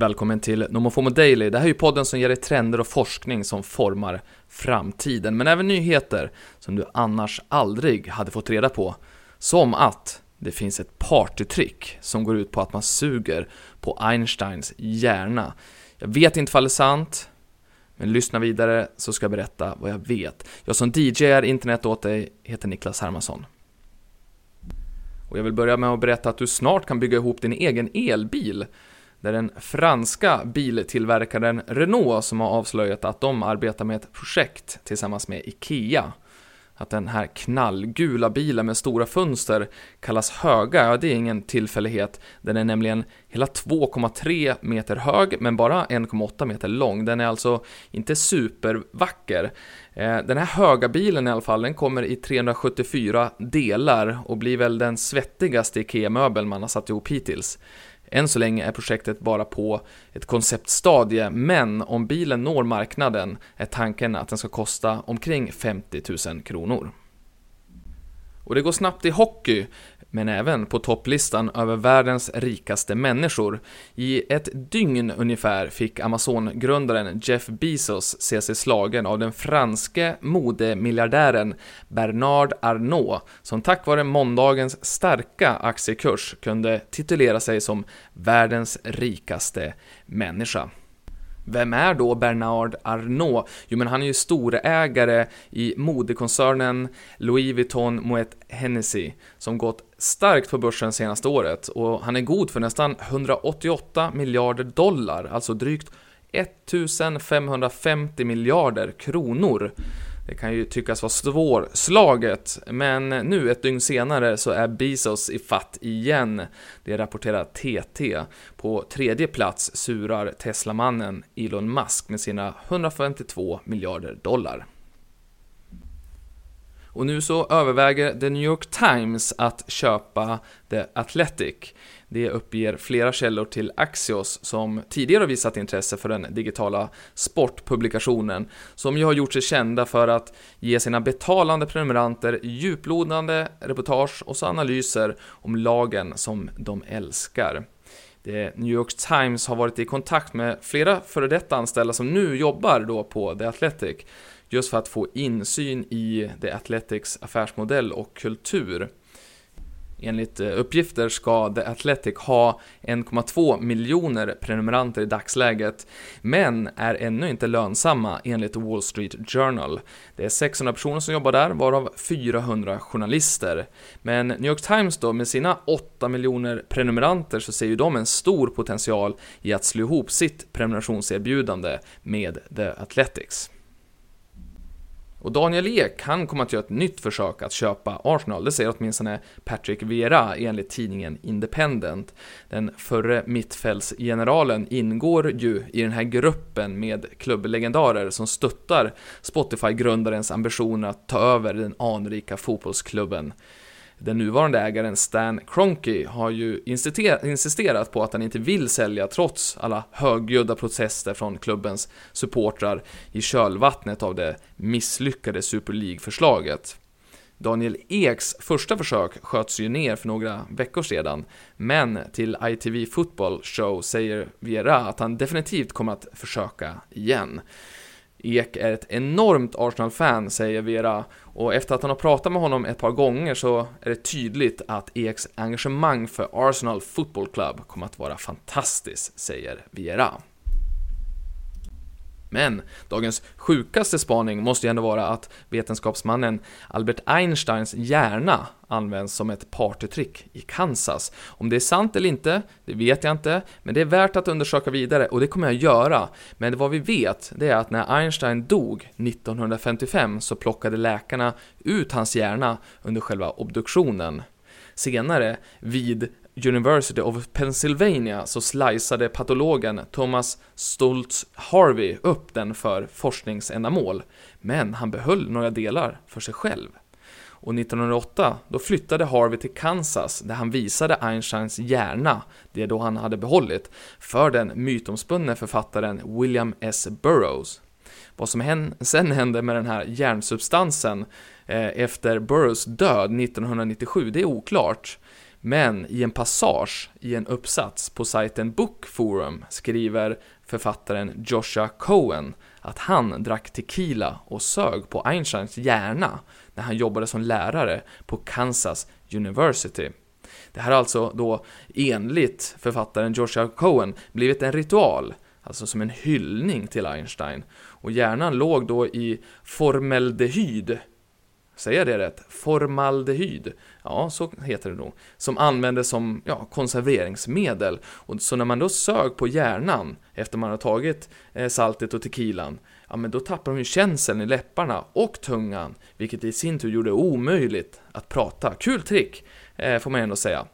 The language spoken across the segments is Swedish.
Välkommen till Nomofomo Daily. Det här är ju podden som ger dig trender och forskning som formar framtiden, men även nyheter som du annars aldrig hade fått reda på. Som att det finns ett partytrick som går ut på att man suger på Einsteins hjärna. Jag vet inte ifall det är sant, men lyssna vidare så ska jag berätta vad jag vet. Jag som DJar internet åt dig heter Niklas Hermansson. Och jag vill börja med att berätta att du snart kan bygga ihop din egen elbil. Det är den franska biltillverkaren Renault som har avslöjat att de arbetar med ett projekt tillsammans med IKEA att den här knallgula bilen med stora fönster kallas höga, ja det är ingen tillfällighet. Den är nämligen hela 2,3 meter hög men bara 1,8 meter lång. Den är alltså inte supervacker. Eh, den här höga bilen i alla fall, den kommer i 374 delar och blir väl den svettigaste IKEA-möbeln man har satt ihop hittills. Än så länge är projektet bara på ett konceptstadie, men om bilen når marknaden är tanken att den ska kosta omkring 50 000 kronor. Och det går snabbt i hockey men även på topplistan över världens rikaste människor. I ett dygn ungefär fick Amazon-grundaren Jeff Bezos se sig slagen av den franske modemiljardären Bernard Arnault, som tack vare måndagens starka aktiekurs kunde titulera sig som världens rikaste människa. Vem är då Bernard Arnault? Jo, men han är ju storägare i modekoncernen Louis Vuitton Moet Hennessy som gått starkt på börsen senaste året och han är god för nästan 188 miljarder dollar, alltså drygt 1550 miljarder kronor. Det kan ju tyckas vara svårslaget, men nu ett dygn senare så är Bezos i fatt igen. Det rapporterar TT. På tredje plats surar Teslamannen Elon Musk med sina 152 miljarder dollar. Och nu så överväger The New York Times att köpa The Athletic. Det uppger flera källor till Axios som tidigare har visat intresse för den digitala sportpublikationen som ju har gjort sig kända för att ge sina betalande prenumeranter djuplodande reportage och så analyser om lagen som de älskar. The New York Times har varit i kontakt med flera före detta anställda som nu jobbar då på The Athletic just för att få insyn i The Athletics affärsmodell och kultur. Enligt eh, uppgifter ska The Athletic ha 1,2 miljoner prenumeranter i dagsläget, men är ännu inte lönsamma enligt Wall Street Journal. Det är 600 personer som jobbar där, varav 400 journalister. Men New York Times då, med sina 8 miljoner prenumeranter så ser ju de en stor potential i att slå ihop sitt prenumerationserbjudande med The Athletics. Och Daniel Ek, han kommer att göra ett nytt försök att köpa Arsenal, det säger åtminstone Patrick Vieira enligt tidningen Independent. Den förre mittfältsgeneralen ingår ju i den här gruppen med klubblegendarer som stöttar Spotify-grundarens ambition att ta över den anrika fotbollsklubben. Den nuvarande ägaren Stan Kroenke har ju insisterat på att han inte vill sälja trots alla högljudda protester från klubbens supportrar i kölvattnet av det misslyckade Super League-förslaget. Daniel Eks första försök sköts ju ner för några veckor sedan, men till ITV Football Show säger Vera att han definitivt kommer att försöka igen. Ek är ett enormt Arsenal-fan, säger Vera, och efter att han har pratat med honom ett par gånger så är det tydligt att Eks engagemang för Arsenal Football Club kommer att vara fantastiskt, säger Vera. Men dagens sjukaste spaning måste ju ändå vara att vetenskapsmannen Albert Einsteins hjärna används som ett partytrick i Kansas. Om det är sant eller inte, det vet jag inte, men det är värt att undersöka vidare och det kommer jag göra. Men vad vi vet, det är att när Einstein dog 1955 så plockade läkarna ut hans hjärna under själva obduktionen. Senare, vid University of Pennsylvania så sliceade patologen Thomas Stoltz Harvey upp den för forskningsändamål, men han behöll några delar för sig själv. Och 1908, då flyttade Harvey till Kansas där han visade Einsteins hjärna, det då han hade behållit, för den mytomspunne författaren William S. Burroughs. Vad som sen hände med den här hjärnsubstansen eh, efter Burroughs död 1997, det är oklart. Men i en passage i en uppsats på sajten Book Forum skriver författaren Joshua Cohen att han drack tequila och sög på Einsteins hjärna när han jobbade som lärare på Kansas University. Det här har alltså då enligt författaren Joshua Cohen blivit en ritual, alltså som en hyllning till Einstein. Och hjärnan låg då i formeldehyd, säger jag det rätt? Formaldehyd, ja så heter det nog, som användes som ja, konserveringsmedel. Och så när man då sög på hjärnan efter man har tagit eh, saltet och tequilan, ja men då tappar de ju känseln i läpparna och tungan, vilket i sin tur gjorde det omöjligt att prata. Kul trick, eh, får man ändå säga.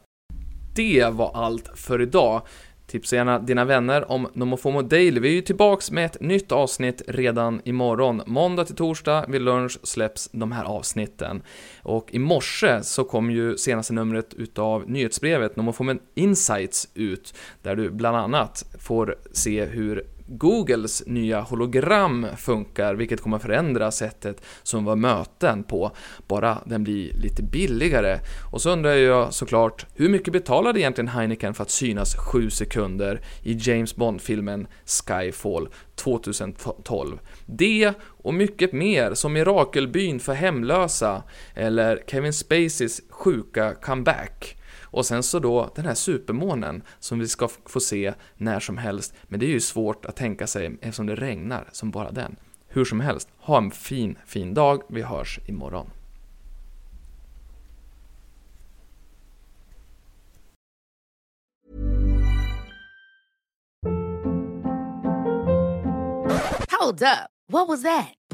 Det var allt för idag. Tipsa gärna dina vänner om Nomofomo Daily. Vi är ju tillbaks med ett nytt avsnitt redan imorgon. Måndag till torsdag vid lunch släpps de här avsnitten. Och i morse så kom ju senaste numret utav nyhetsbrevet Nomofomo Insights ut, där du bland annat får se hur Googles nya hologram funkar, vilket kommer förändra sättet som var möten på, bara den blir lite billigare. Och så undrar jag såklart, hur mycket betalade egentligen Heineken för att synas 7 sekunder i James Bond-filmen Skyfall 2012? Det och mycket mer, som Mirakelbyn för hemlösa, eller Kevin Spaceys sjuka comeback. Och sen så då den här supermånen som vi ska få se när som helst, men det är ju svårt att tänka sig eftersom det regnar som bara den. Hur som helst, ha en fin, fin dag. Vi hörs imorgon. Hold up. What was that?